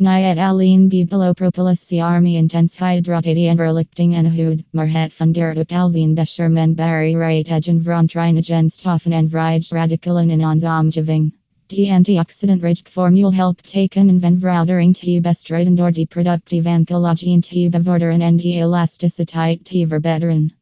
Niet alleen C. propolis army intense hydratatie en verlichting en Hood, maar het Utalzine der barry right egen verontrine stoffen en vrij radicalen in ons omgeving. Antioxidant rich formule help taken en ven veroudering te bestridend door die productieve aankologien te bevorderen en de elasticiteit te verbeteren.